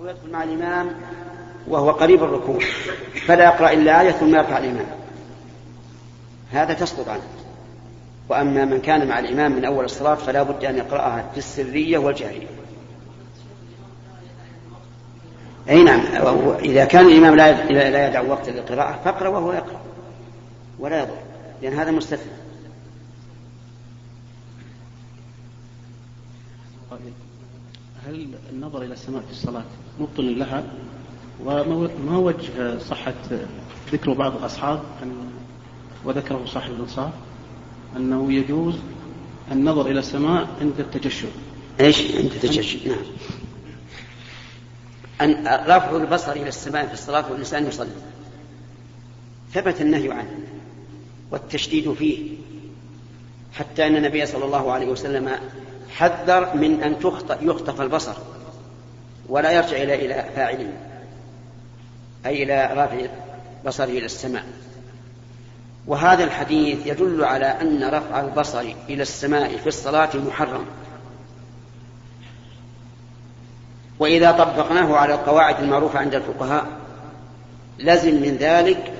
أو يدخل مع الإمام وهو قريب الركوع فلا يقرأ إلا آية ثم يرفع الإمام. هذا تسقط عنه. وأما من كان مع الإمام من أول الصلاة فلا بد أن يقرأها في السرية والجهرية أي نعم إذا كان الإمام لا يدع وقت للقراءة فاقرأ وهو يقرأ ولا يضر لأن هذا مستثنى هل النظر إلى السماء في الصلاة مبطل لها؟ وما وجه صحة ذكر بعض الأصحاب؟ أن وذكره صاحب الإنصاف أنه يجوز النظر إلى السماء عند التجشم. إيش؟ عند التجشم نعم. أن رفع البصر إلى السماء في الصلاة والإنسان يصلي. ثبت النهي عنه والتشديد فيه. حتى أن النبي صلى الله عليه وسلم حذر من أن يخطف البصر ولا يرجع إلى إلى فاعله أي إلى رافع بصره إلى السماء. وهذا الحديث يدل على أن رفع البصر إلى السماء في الصلاة محرم. وإذا طبقناه على القواعد المعروفة عند الفقهاء لزم من ذلك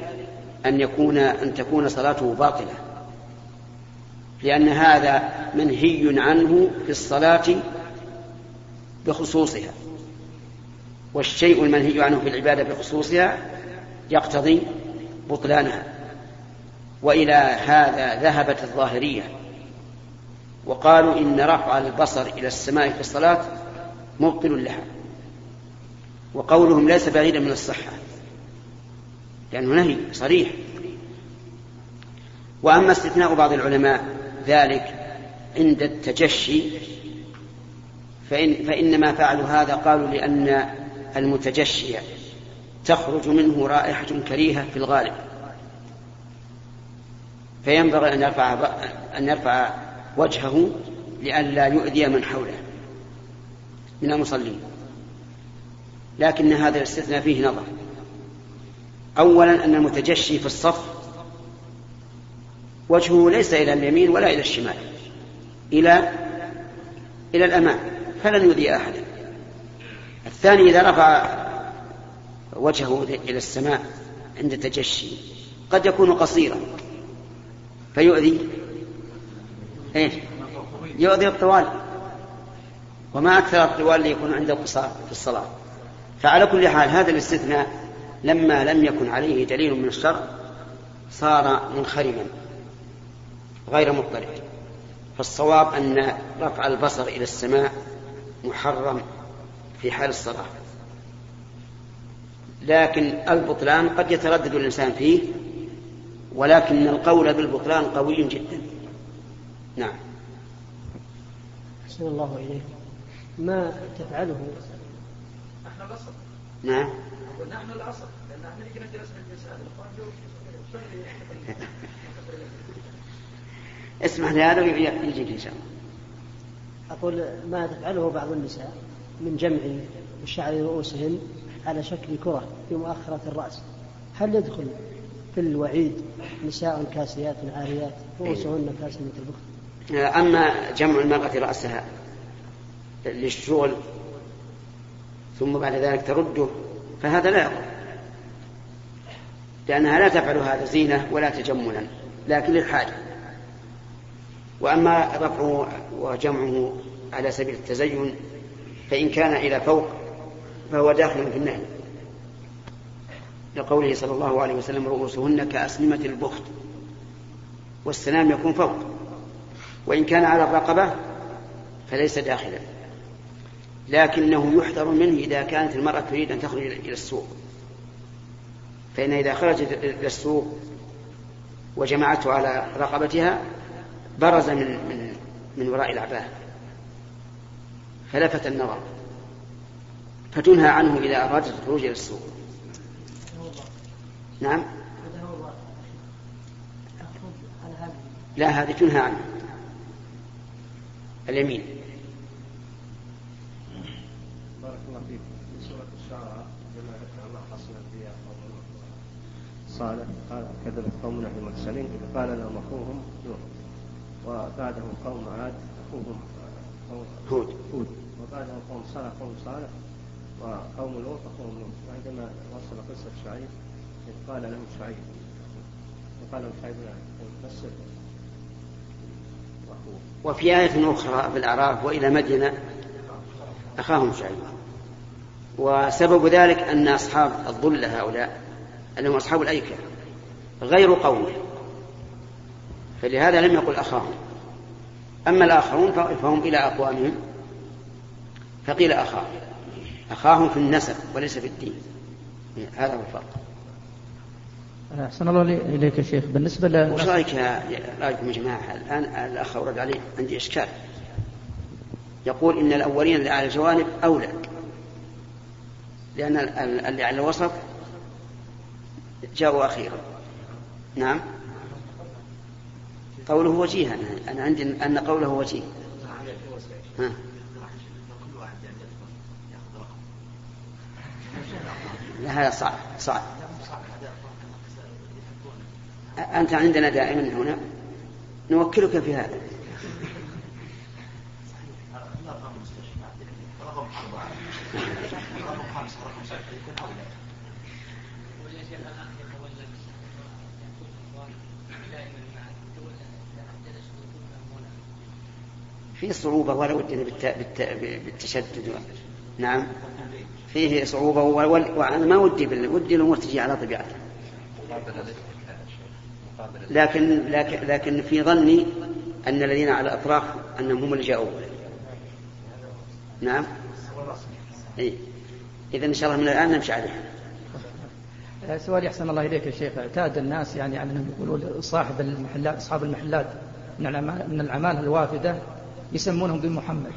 أن يكون أن تكون صلاته باطلة. لأن هذا منهي عنه في الصلاة بخصوصها. والشيء المنهي عنه في العبادة بخصوصها يقتضي بطلانها. وإلى هذا ذهبت الظاهرية. وقالوا إن رفع البصر إلى السماء في الصلاة مبطل لها. وقولهم ليس بعيدا من الصحة. لأنه نهي صريح. وأما استثناء بعض العلماء ذلك عند التجشي فإن فإنما فعلوا هذا قالوا لأن المتجشي تخرج منه رائحة كريهة في الغالب. فينبغي أن يرفع أن يرفع وجهه لئلا يؤذي من حوله من المصلين. لكن هذا الاستثناء فيه نظر. أولا أن المتجشي في الصف وجهه ليس إلى اليمين ولا إلى الشمال إلى إلى الأمام فلن يؤذي أحدا الثاني إذا رفع وجهه إلى السماء عند التجشي قد يكون قصيرا. فيؤذي؟ إيش؟ يؤذي الطوال. وما أكثر الطوال اللي يكون عنده قصار في الصلاة. فعلى كل حال هذا الاستثناء لما لم يكن عليه دليل من الشرع صار منخرما. غير مضطرب فالصواب أن رفع البصر إلى السماء محرم في حال الصلاة. لكن البطلان قد يتردد الإنسان فيه ولكن القول بالبطلان قوي جدا. نعم. أحسن الله إليك. ما تفعله؟ نحن الأصل. نعم. نحن الأصل. لأن نحن نجي نجلس من النساء اسمح لهذا ويجيك إن شاء الله. أقول ما تفعله بعض النساء من جمع شعر رؤوسهن على شكل كرة في مؤخرة الرأس. هل يدخل في الوعيد نساء كاسيات عاريات رؤوسهن كاسية البخت؟ أما جمع المرأة رأسها للشغل ثم بعد ذلك ترده فهذا لا يقع لأنها لا تفعل هذا زينة ولا تجملا لكن للحاجة. وأما رفعه وجمعه على سبيل التزين فإن كان إلى فوق فهو داخل في النهي. لقوله صلى الله عليه وسلم رؤوسهن كأسنمة البخت والسنام يكون فوق. وإن كان على الرقبة فليس داخلا. لكنه يحذر منه إذا كانت المرأة تريد أن تخرج إلى السوق. فإن إذا خرجت إلى السوق وجمعته على رقبتها برز من من من وراء العباءة فلفت النظر فتنهى عنه إذا أرادت الخروج إلى السوق. نعم؟ لا هذه تنهى عنه. اليمين. بارك الله فيك. في سورة الشعراء كما ذكر الله حصل الانبياء قوم صالح قال كذبت قوم نوح المرسلين إذ قال لهم أخوهم نوح. وبعدهم قوم عاد اخوهم هود. هود. وبعدهم قوم صالح قوم صالح. وقوم لوط أخوهم لوط. وعندما وصل قصة شعيب إذ قال له شعيب وقال له شعيب نفس وأخوه وفي آية أخرى في الأعراف وإلى مدينة أخاهم شعيب. وسبب ذلك أن أصحاب الظلة هؤلاء أنهم أصحاب الأيكة غير قومه. فلهذا لم يقل أخاهم. أما الآخرون فهم إلى أقوامهم. فقيل أخاهم أخاهم في النسب وليس في الدين. هذا هو الفرق. أحسن الله إليك يا شيخ. بالنسبة ل وش رأيك رأيكم يا جماعة؟ الآن الأخ أورد عليه عندي إشكال. يقول إن الأولين اللي على الجوانب أولى. لأن اللي على الوسط جاءوا أخيرا. نعم؟ قوله وجيه أنا, أنا عندي أن قوله وجيه. لا هذا صعب صعب. أنت عندنا دائما هنا. نوكلك في هذا. في صعوبة ولا ودنا بالتشدد. نعم. فيه صعوبة وأنا ما ودي ودي الأمور تجي على طبيعتها. لكن لكن لكن في ظني أن الذين على الأطراف أنهم هم اللي جاءوا. نعم. أي. إذا إن شاء الله من الآن نمشي عليها. سؤال يحسن الله إليك يا شيخ. اعتاد الناس يعني أنهم يقولون صاحب المحلات أصحاب المحلات من الأعمال الوافدة يسمونهم بمحمد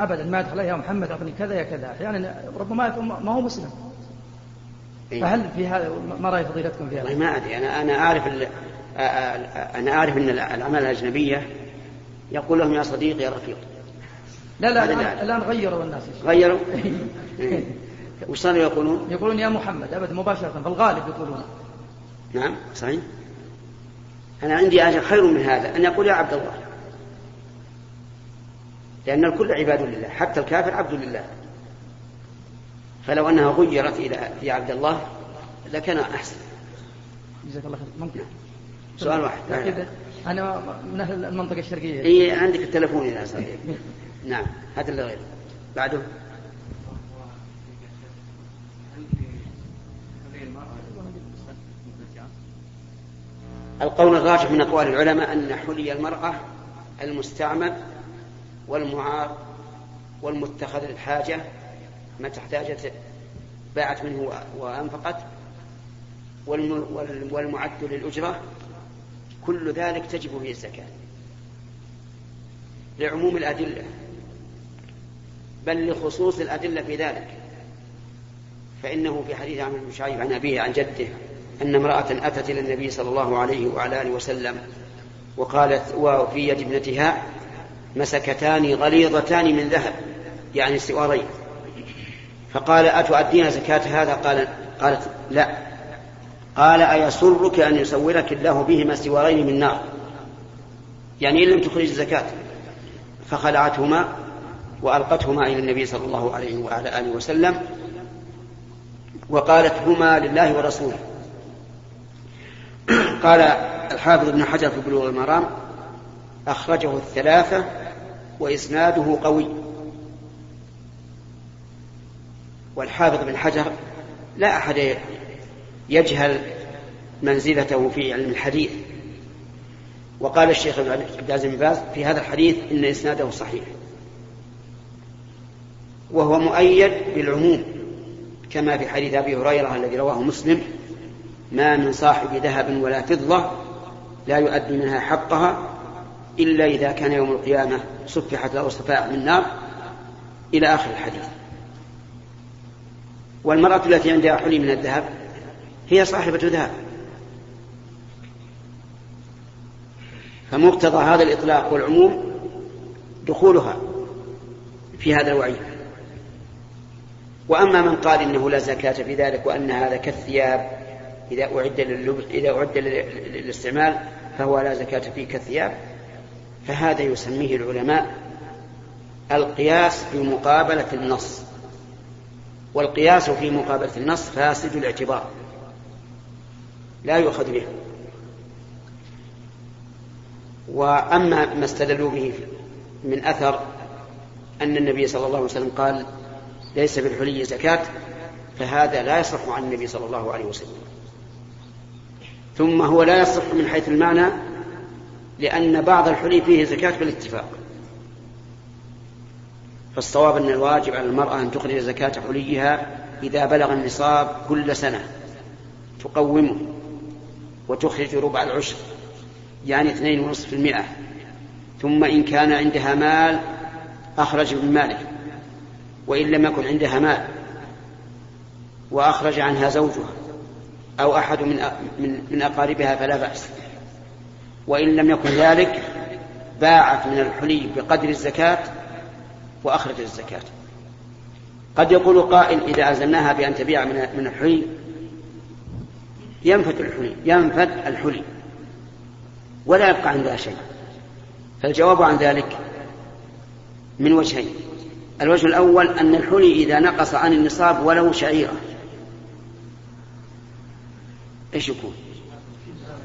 ابدا ما يدخل يا محمد أعطني كذا يا كذا. أحيانا يعني ربما ما هو مسلم. إيه؟ فهل في هذا ما رأي فضيلتكم في هذا؟ ما أدري. أنا أنا أعرف أنا أعرف أن الاعمال الأجنبية يقول لهم يا صديقي يا رفيق. لا لا الآن, الآن غيروا الناس. غيروا؟ إيه. وش صاروا يقولون؟ يقولون يا محمد ابدا مباشرة في الغالب يقولون. نعم صحيح. أنا عندي أجر خير من هذا أن يقول يا عبد الله. لأن الكل عباد لله حتى الكافر عبد لله. فلو أنها غيرت إلى في عبد الله لكان أحسن. جزاك الله خير. ممكن سؤال واحد. أنا من أهل المنطقة الشرقية. إي عندك التلفون إذا صديق نعم هذا اللي غير. بعده. القول الراجح من أقوال العلماء أن حلي المرأة المستعمل والمعار والمتخذ للحاجة متى احتاجت باعت منه وأنفقت والمعد للأجرة كل ذلك تجب فيه الزكاة لعموم الأدلة بل لخصوص الأدلة في ذلك فإنه في حديث عمرو بن شعيب عن أبيه عن جده أن امرأة أتت إلى النبي صلى الله عليه وعلى آله وسلم وقالت وفي يد ابنتها مسكتان غليظتان من ذهب يعني سوارين فقال أتؤدين زكاة هذا؟ قال قالت لا. قال أيسرك أن يسورك الله بهما سوارين من نار؟ يعني إن لم تخرج الزكاة. فخلعتهما وألقتهما إلى النبي صلى الله عليه وعلى آله وسلم وقالت هما لله ورسوله. قال الحافظ ابن حجر في بلوغ المرام أخرجه الثلاثة وإسناده قوي. والحافظ بن حجر لا أحد يجهل منزلته في علم الحديث. وقال الشيخ عبد العزيز بن باز في هذا الحديث إن إسناده صحيح. وهو مؤيد بالعموم كما في حديث أبي هريرة الذي رواه مسلم ما من صاحب ذهب ولا فضة لا يؤدي منها حقها إلا إذا كان يوم القيامة صفحت له صفاء من نار إلى آخر الحديث. والمرأة التي عندها حلي من الذهب هي صاحبة ذهب. فمقتضى هذا الإطلاق والعموم دخولها في هذا الوعيد وأما من قال إنه لا زكاة في ذلك وأن هذا كالثياب إذا أعد إذا أعد للاستعمال فهو لا زكاة فيه كالثياب فهذا يسميه العلماء القياس بمقابلة النص. والقياس في مقابلة النص فاسد الاعتبار. لا يؤخذ به. وأما ما استدلوا به من أثر أن النبي صلى الله عليه وسلم قال ليس بالحلي زكاة فهذا لا يصح عن النبي صلى الله عليه وسلم. ثم هو لا يصح من حيث المعنى لأن بعض الحلي فيه زكاة بالاتفاق فالصواب أن الواجب على المرأة أن تخرج زكاة حليها إذا بلغ النصاب كل سنة تقومه وتخرج ربع العشر يعني اثنين ونصف المئة. ثم إن كان عندها مال أخرج من ماله وإن لم يكن عندها مال وأخرج عنها زوجها أو أحد من من أقاربها فلا بأس. وإن لم يكن ذلك باعت من الحلي بقدر الزكاة وأخرجت الزكاة. قد يقول قائل إذا ألزمناها بأن تبيع من الحلي ينفد الحلي ينفد الحلي ولا يبقى عندها شيء. فالجواب عن ذلك من وجهين. الوجه الأول أن الحلي إذا نقص عن النصاب ولو شعيرة. إيش يكون؟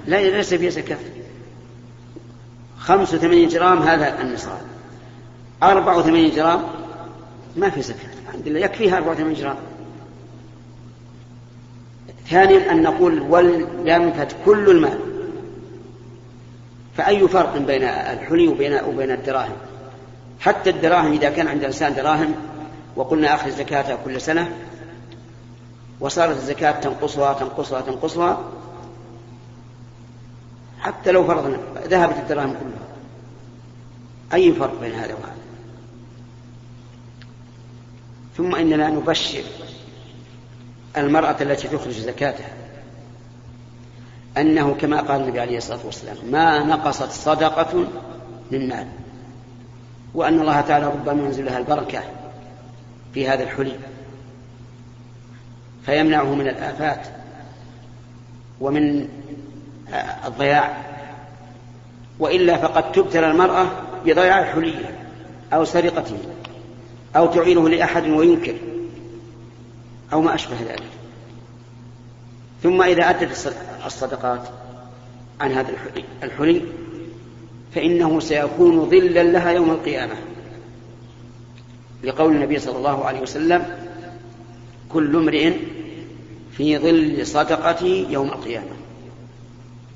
لا ليس فيه زكاة. 85 جرام هذا النصاب. 84 جرام ما في زكاة. الحمد لله. يكفيها 84 جرام. ثانيا أن نقول ولينفد كل المال. فأي فرق بين الحلي وبين وبين الدراهم؟ حتى الدراهم إذا كان عند الإنسان دراهم وقلنا أخذ زكاتها كل سنة وصارت الزكاة تنقصها تنقصها تنقصها حتى لو فرضنا ذهبت الدراهم كلها. أي فرق بين هذا وهذا؟ ثم إننا نبشر المرأة التي تخرج زكاتها أنه كما قال النبي عليه الصلاة والسلام ما نقصت صدقة من مال. وأن الله تعالى ربما ينزل لها البركة في هذا الحلي فيمنعه من الآفات. ومن الضياع وإلا فقد تبتلى المرأة بضياع حليها أو سرقته أو تعينه لأحد وينكر أو ما أشبه ذلك. ثم إذا أدت الصدقات عن هذا الحلي, فإنه سيكون ظلا لها يوم القيامة. لقول النبي صلى الله عليه وسلم كل امرئ في ظل صدقته يوم القيامة.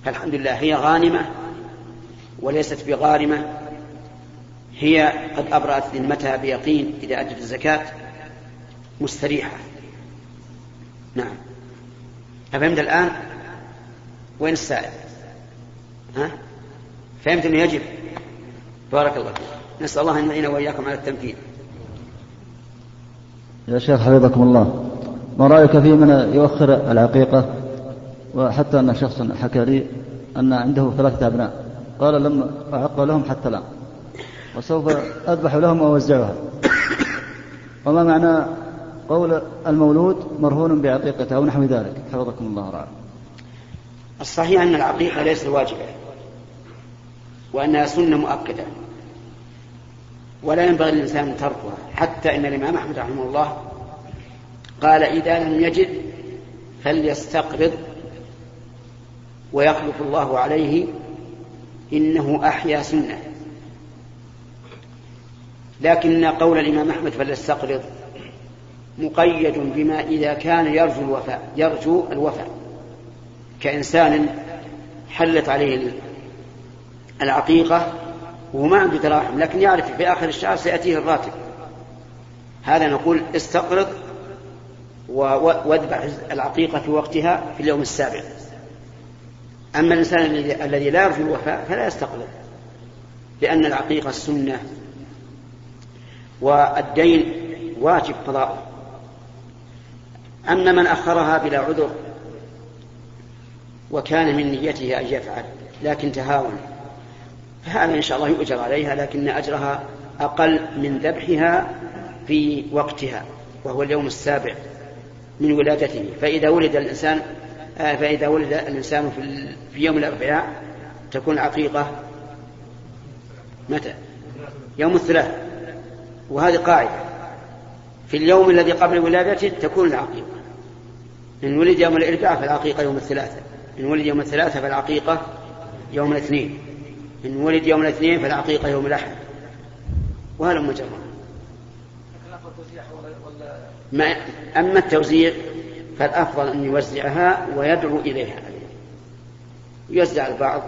فالحمد لله هي غانمة وليست بغارمة. هي قد أبرأت ذمتها بيقين إذا أدت الزكاة مستريحة. نعم. أفهمت الآن؟ وين السائل؟ ها؟ فهمت أنه يجب؟ بارك الله فيك. نسأل الله أن يعين وإياكم على التنفيذ يا شيخ حفظكم الله. ما رأيك في من يؤخر العقيقة؟ وحتى أن شخص حكى لي أن عنده ثلاثة أبناء. قال لم أعق لهم حتى الآن. وسوف أذبح لهم وأوزعها. وما معنى قول المولود مرهون بعقيقته أو نحو ذلك؟ حفظكم الله رعاه الصحيح أن العقيقة ليست واجبة وأنها سنة مؤكدة ولا ينبغي للإنسان تركها. حتى إن الإمام أحمد رحمه الله قال إذا لم يجد فليستقرض ويخلف الله عليه إنه أحيا سنة. لكن قول الإمام أحمد فليستقرض مقيد بما إذا كان يرجو الوفاء يرجو الوفاء. كإنسان حلت عليه العقيقة وهو ما عنده دراهم لكن يعرف في آخر الشهر سيأتيه الراتب. هذا نقول استقرض واذبح العقيقة في وقتها في اليوم السابع. أما الإنسان الذي لا يرجو الوفاء فلا يستقرض لأن العقيقة السنة والدين واجب قضاؤه أما من أخرها بلا عذر وكان من نيته أن يفعل لكن تهاون فهذا إن شاء الله يؤجر عليها لكن أجرها أقل من ذبحها في وقتها وهو اليوم السابع من ولادته. فإذا ولد الإنسان فإذا ولد الإنسان في يوم الأربعاء تكون العقيقة متى؟ يوم الثلاث. وهذه قاعدة. في اليوم الذي قبل ولادته تكون العقيقة. إن ولد يوم الأربعاء فالعقيقة يوم الثلاثاء إن ولد يوم الثلاثاء فالعقيقة يوم الاثنين. إن ولد يوم الاثنين فالعقيقة يوم الأحد. وهذا مجرد. ما أما التوزيع فالأفضل أن يوزعها ويدعو إليها. يوزع البعض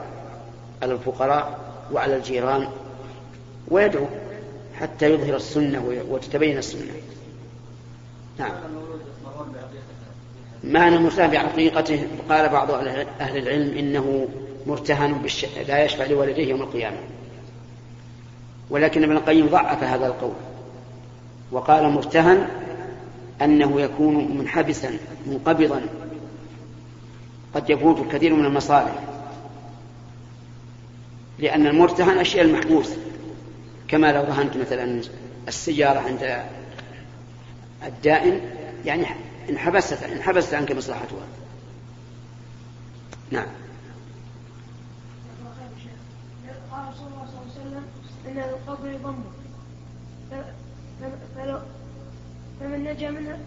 على الفقراء وعلى الجيران ويدعو حتى يظهر السنة وتتبين السنة. نعم. معنى المرتهن بعقيقته قال بعض أهل العلم إنه مرتهن بالش... لا يشفع لولده يوم القيامة. ولكن ابن القيم ضعف هذا القول. وقال مرتهن أنه يكون منحبسا منقبضا. قد يفوت الكثير من المصالح. لأن المرتهن أشياء المحبوس. كما لو رهنت مثلا السيارة عند الدائن يعني انحبست انحبست عنك مصلحتها. نعم. قال صلى الله عليه وسلم إن القبر فلو فمن نجا منها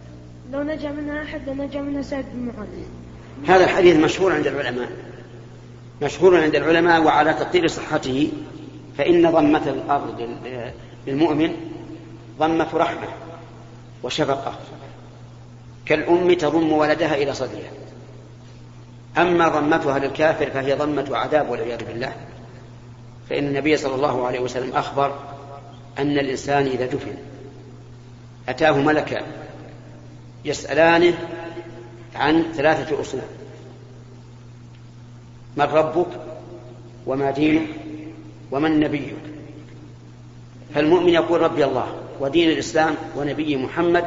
لو نجا منها أحد لنجا منها سعد بن معاذ. هذا الحديث مشهور عند العلماء. مشهور عند العلماء وعلى تقدير صحته فإن ضمة الأرض للمؤمن ضمة رحمة وشفقة. كالأم تضم ولدها إلى صدرها. أما ضمتها للكافر فهي ضمة عذاب والعياذ بالله. فإن النبي صلى الله عليه وسلم أخبر أن الإنسان إذا دفن أتاه ملكان يسألانه عن ثلاثة أصول من ربك وما دينك ومن نبيك. فالمؤمن يقول ربي الله ودين الإسلام ونبي محمد.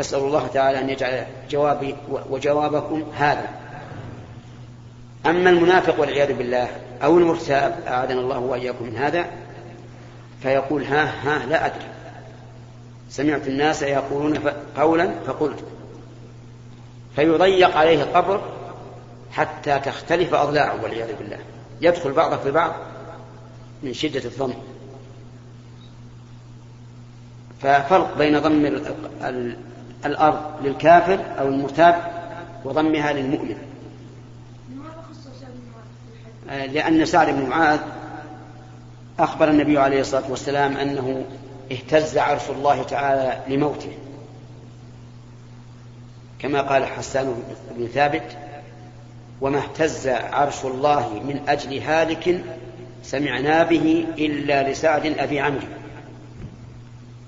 أسأل الله تعالى أن يجعل جوابي وجوابكم هذا. أما المنافق والعياذ بالله أو المرتاب أعاذنا الله وإياكم من هذا فيقول ها ها لا أدري. سمعت الناس يقولون قولا فقلت. فيضيق عليه القبر حتى تختلف أضلاعه والعياذ بالله. يدخل بعضه في بعض من شدة الضم. ففرق بين ضم الأرض للكافر أو المرتاب وضمها للمؤمن. لأن سعد بن معاذ أخبر النبي عليه الصلاة والسلام أنه اهتز عرش الله تعالى لموته. كما قال حسان بن ثابت وما اهتز عرش الله من أجل هالك سمعنا به إلا لسعد أبي عمرو.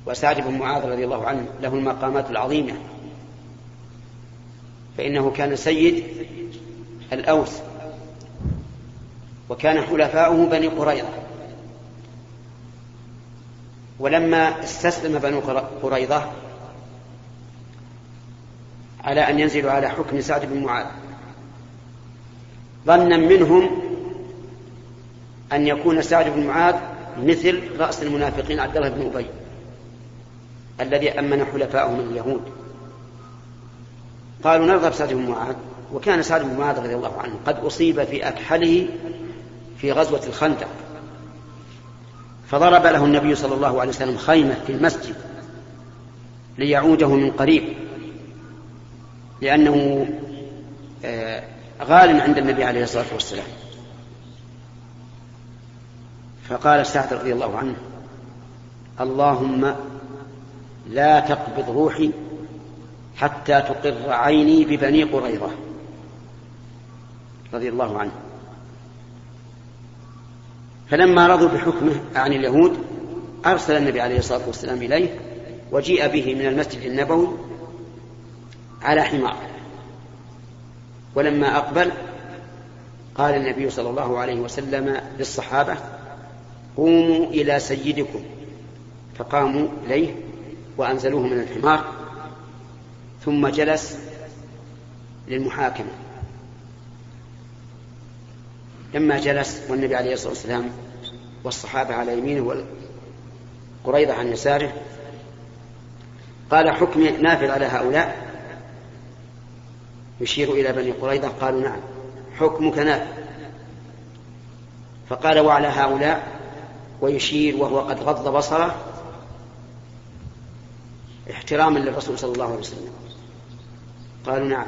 وسعد بن معاذ رضي الله عنه له المقامات العظيمة. فإنه كان سيد الأوس وكان حلفاؤه بني قريظة. ولما استسلم بنو قريظة على أن ينزلوا على حكم سعد بن معاذ ظنا منهم أن يكون سعد بن معاذ مثل رأس المنافقين عبد الله بن أبي الذي أمن حلفاءه من اليهود. قالوا نرغب سعد بن معاذ وكان سعد بن معاذ رضي الله عنه قد أصيب في أكحله في غزوة الخندق. فضرب له النبي صلى الله عليه وسلم خيمة في المسجد ليعوده من قريب لأنه آه، غال عند النبي عليه الصلاة والسلام. فقال سعد رضي الله عنه اللهم لا تقبض روحي حتى تقر عيني ببني قريظة. رضي الله عنه. فلما رضوا بحكمه عن اليهود أرسل النبي عليه الصلاة والسلام إليه وجيء به من المسجد النبوي على حمار. ولما أقبل قال النبي صلى الله عليه وسلم للصحابة قوموا إلى سيدكم. فقاموا إليه وأنزلوه من الحمار ثم جلس للمحاكمة. لما جلس والنبي عليه الصلاة والسلام والصحابة على يمينه وقريضة عن يساره قال حكم نافذ على هؤلاء؟ يشير إلى بني قريظة قالوا نعم حكمك نافذ. فقال وعلى هؤلاء ويشير وهو قد غض بصره احتراما للرسول صلى الله عليه وسلم. قالوا نعم.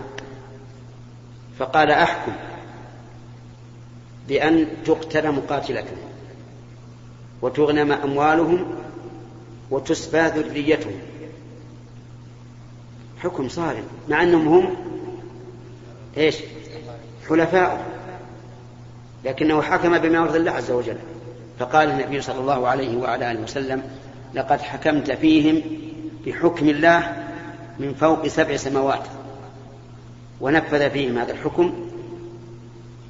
فقال أحكم. بأن تقتل مقاتلتهم وتغنم أموالهم وتسبى ذريتهم. حكم صارم مع أنهم هم إيش؟ حلفاء. لكنه حكم بما يرضي الله عز وجل. فقال النبي صلى الله عليه وعلى آله وسلم لقد حكمت فيهم بحكم الله من فوق سبع سماوات. ونفذ فيهم هذا الحكم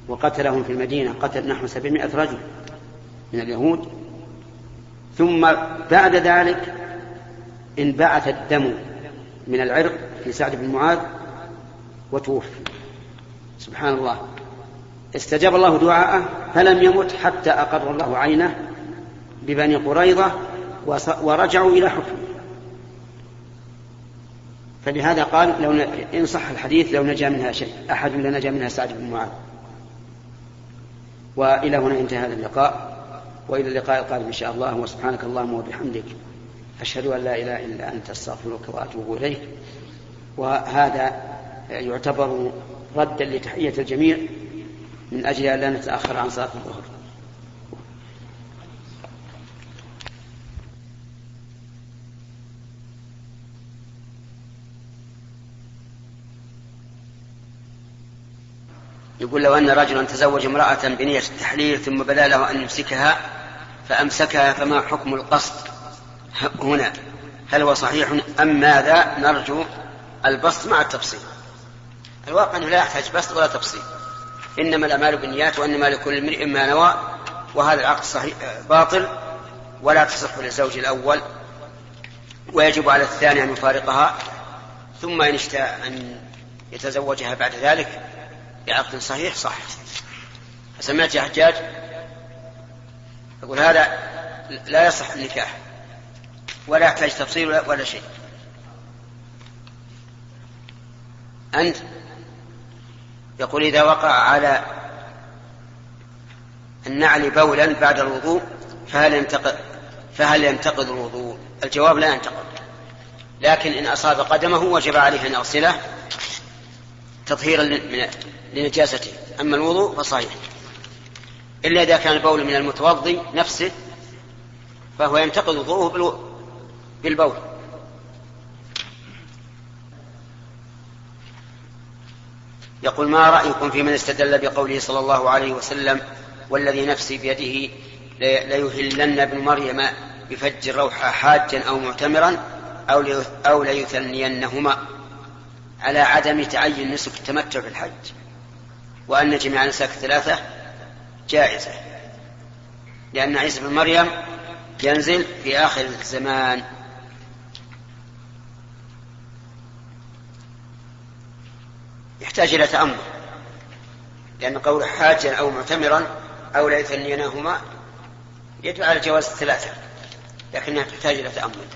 وقتلهم في المدينة قتل نحو سبعمائة رجل من اليهود. ثم بعد ذلك انبعث الدم من العرق في سعد بن معاذ وتوفي. سبحان الله. استجاب الله دعاءه فلم يمت حتى أقر الله عينه ببني قريظة ورجعوا إلى حكمه. فلهذا قال لو إن صح الحديث لو نجا منها شيء أحد لنجا منها سعد بن معاذ. وإلى هنا انتهى هذا اللقاء وإلى اللقاء القادم إن شاء الله وسبحانك اللهم وبحمدك أشهد أن لا إله إلا أنت أستغفرك وأتوب إليك. وهذا يعتبر ردا لتحية الجميع من أجل أن لا نتأخر عن صلاة الظهر. يقول لو أن رجلا تزوج امرأة بنية التحليل ثم بدا له أن يمسكها فأمسكها فما حكم القصد؟ هنا هل هو صحيح أم ماذا؟ نرجو البسط مع التفصيل. الواقع أنه لا يحتاج بسط ولا تفصيل. إنما الأعمال بالنيات وإنما لكل امرئ ما نوى وهذا العقد صحيح باطل ولا تصح للزوج الأول ويجب على الثاني أن يفارقها ثم إن اشتاء أن يتزوجها بعد ذلك بعقد صحيح صح سمعت يا حجاج يقول هذا لا يصح النكاح ولا يحتاج تفصيل ولا شيء. أنت يقول إذا وقع على النعل بولا بعد الوضوء فهل ينتقد فهل ينتقد الوضوء؟ الجواب لا ينتقد لكن إن أصاب قدمه وجب عليه أن يغسله. تطهيرا لنجاسته. أما الوضوء فصحيح. إلا إذا كان البول من المتوضي نفسه فهو ينتقد وضوءه بالبول. يقول ما رأيكم في من استدل بقوله صلى الله عليه وسلم والذي نفسي بيده ليهلن ابن مريم بفج الروح حاجا أو معتمرا أو ليثنينهما؟ على عدم تعين نسك التمتع في الحج وأن جميع النساك الثلاثة جائزة لأن عيسى بن مريم ينزل في آخر الزمان. يحتاج إلى تأمل لأن قول حاجا أو معتمرا أو لا يثنيناهما يدل على جواز الثلاثة لكنها تحتاج إلى تأمل.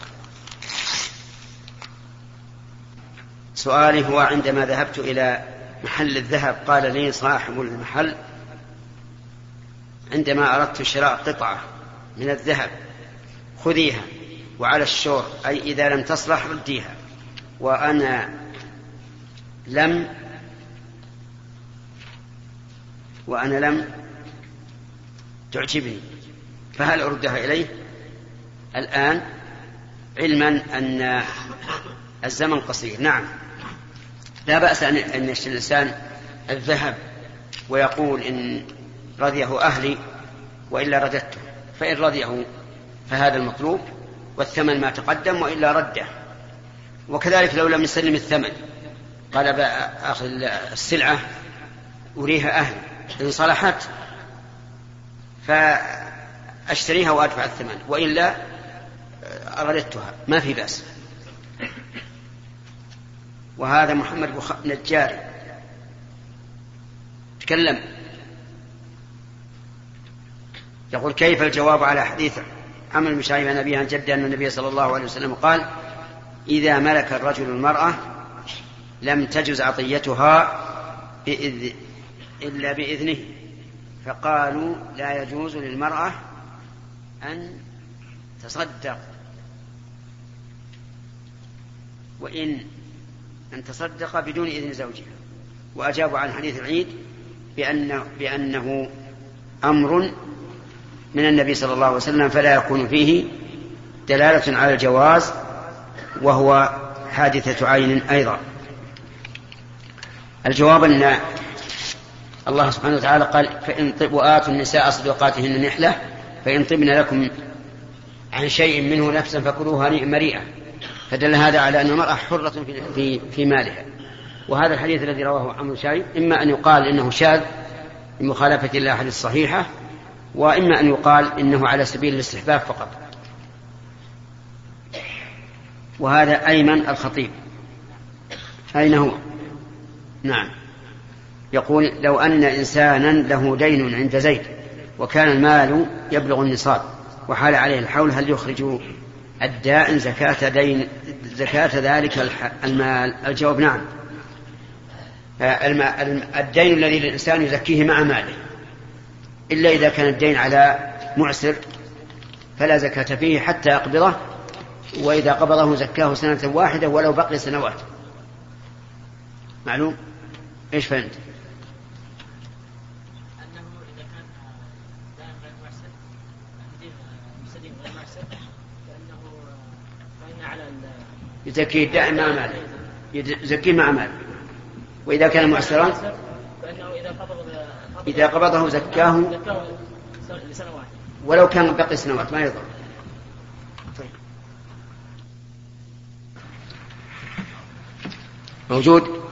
سؤالي هو عندما ذهبت إلى محل الذهب قال لي صاحب المحل عندما أردت شراء قطعة من الذهب خذيها وعلى الشور أي إذا لم تصلح رديها وأنا لم وأنا لم تعجبني. فهل أردها إليه؟ الآن علما أن الزمن قصير. نعم. لا بأس أن يشتري الإنسان الذهب ويقول إن رضيه أهلي وإلا رددته فإن رضيه فهذا المطلوب والثمن ما تقدم وإلا رده. وكذلك لو لم يسلم الثمن قال أخذ السلعة أريها أهلي إن صلحت فأشتريها وأدفع الثمن وإلا رددتها ما في بأس. وهذا محمد بخ... نجاري تكلم. يقول كيف الجواب على حديث عمل المشاعر عن أبيه عن جده أن النبي صلى الله عليه وسلم قال إذا ملك الرجل المرأة لم تجز عطيتها بإذ... إلا بإذنه. فقالوا لا يجوز للمرأة أن تصدق. وإن أن تصدق بدون إذن زوجها. وأجابوا عن حديث العيد بأنه, بأنه أمر من النبي صلى الله عليه وسلم فلا يكون فيه دلالة على الجواز وهو حادثة عين أيضا. الجواب أن الله سبحانه وتعالى قال فإن طب وآتوا النساء صدقاتهن نحلة فإن طبن لكم عن شيء منه نفسا فكلوها مريئة. فدل هذا على أن المرأة حرة في, في, في مالها. وهذا الحديث الذي رواه عمرو شايب إما أن يقال إنه شاذ لمخالفة الأحاديث الصحيحة وإما أن يقال إنه على سبيل الاستحباب فقط. وهذا أيمن الخطيب. أين هو؟ نعم. يقول لو أن إنسانا له دين عند زيد وكان المال يبلغ النصاب وحال عليه الحول هل يخرج الدائن زكاة دين زكاة ذلك المال. الجواب نعم. الدين الذي للإنسان يزكيه مع ماله. إلا إذا كان الدين على معسر فلا زكاة فيه حتى يقبضه وإذا قبضه زكاه سنة واحدة ولو بقي سنوات. معلوم؟ إيش فهمت؟ يزكيه دائما مع ماله يزكيه مع ماله وإذا كان معسرا فإنه إذا قبض إذا قبضه زكاه لسنوات ولو كان بقي سنوات ما يضر. طيب. موجود.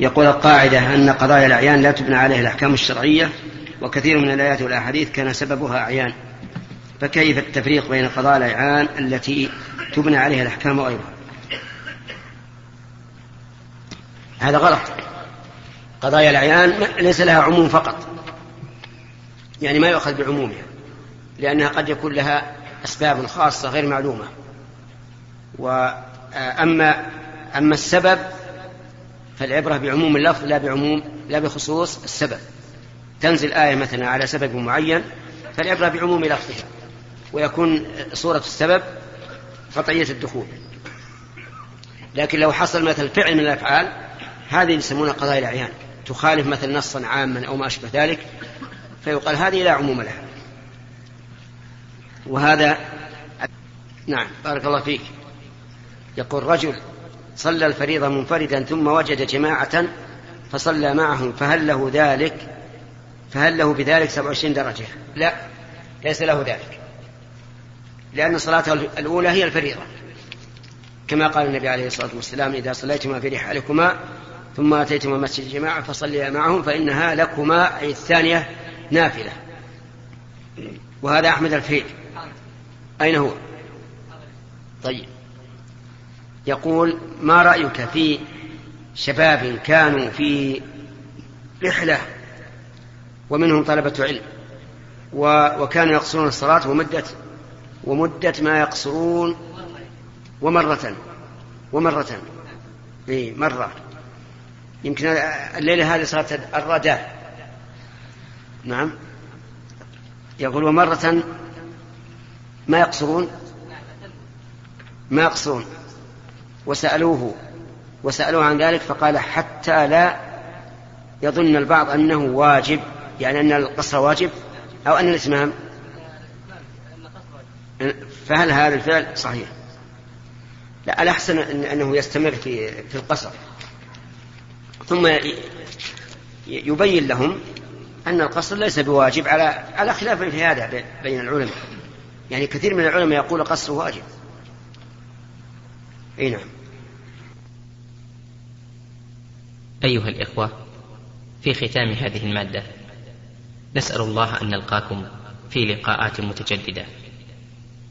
يقول القاعدة أن قضايا الأعيان لا تبنى عليها الأحكام الشرعية وكثير من الآيات والأحاديث كان سببها أعيان. فكيف التفريق بين قضايا الأعيان التي تبنى عليها الأحكام وغيرها؟ هذا غلط. قضايا الأعيان ليس لها عموم فقط. يعني ما يؤخذ بعمومها لأنها قد يكون لها أسباب خاصة غير معلومة. وأما أما السبب فالعبرة بعموم اللفظ لا بعموم لا بخصوص السبب. تنزل آية مثلا على سبب معين فالعبرة بعموم لفظها. ويكون صورة السبب قطعية الدخول. لكن لو حصل مثل فعل من الأفعال هذه يسمونها قضايا الأعيان. تخالف مثل نصا عاما أو ما أشبه ذلك فيقال هذه لا عموم لها. وهذا نعم بارك الله فيك. يقول رجل صلى الفريضة منفردا ثم وجد جماعة فصلى معهم فهل له ذلك؟ فهل له بذلك 27 درجة؟ لا ليس له ذلك. لأن صلاته الأولى هي الفريضة. كما قال النبي عليه الصلاة والسلام إذا صليتما في رحالكما ثم أتيتما مسجد الجماعة فصليا معهم فإنها لكما أي الثانية نافلة. وهذا أحمد الفيل أين هو؟ طيب. يقول ما رأيك في شباب كانوا في رحلة ومنهم طلبة علم وكانوا يقصرون الصلاة ومدة ومدة ما يقصرون ومرة ومرة. إيه مرة. يمكن الليلة هذه صارت الرداء. نعم. يقول ومرة ما يقصرون ما يقصرون. وسألوه وسألوه عن ذلك فقال حتى لا يظن البعض أنه واجب يعني أن القصر واجب أو أن الإتمام فهل هذا الفعل صحيح؟ لا الأحسن أنه يستمر في في القصر. ثم يبين لهم أن القصر ليس بواجب على على خلاف في هذا بين العلماء. يعني كثير من العلماء يقول القصر واجب. أي نعم. أيها الإخوة في ختام هذه المادة نسأل الله أن نلقاكم في لقاءات متجددة.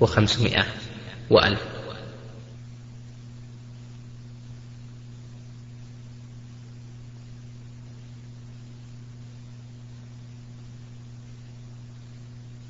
وخمسمائة وألف.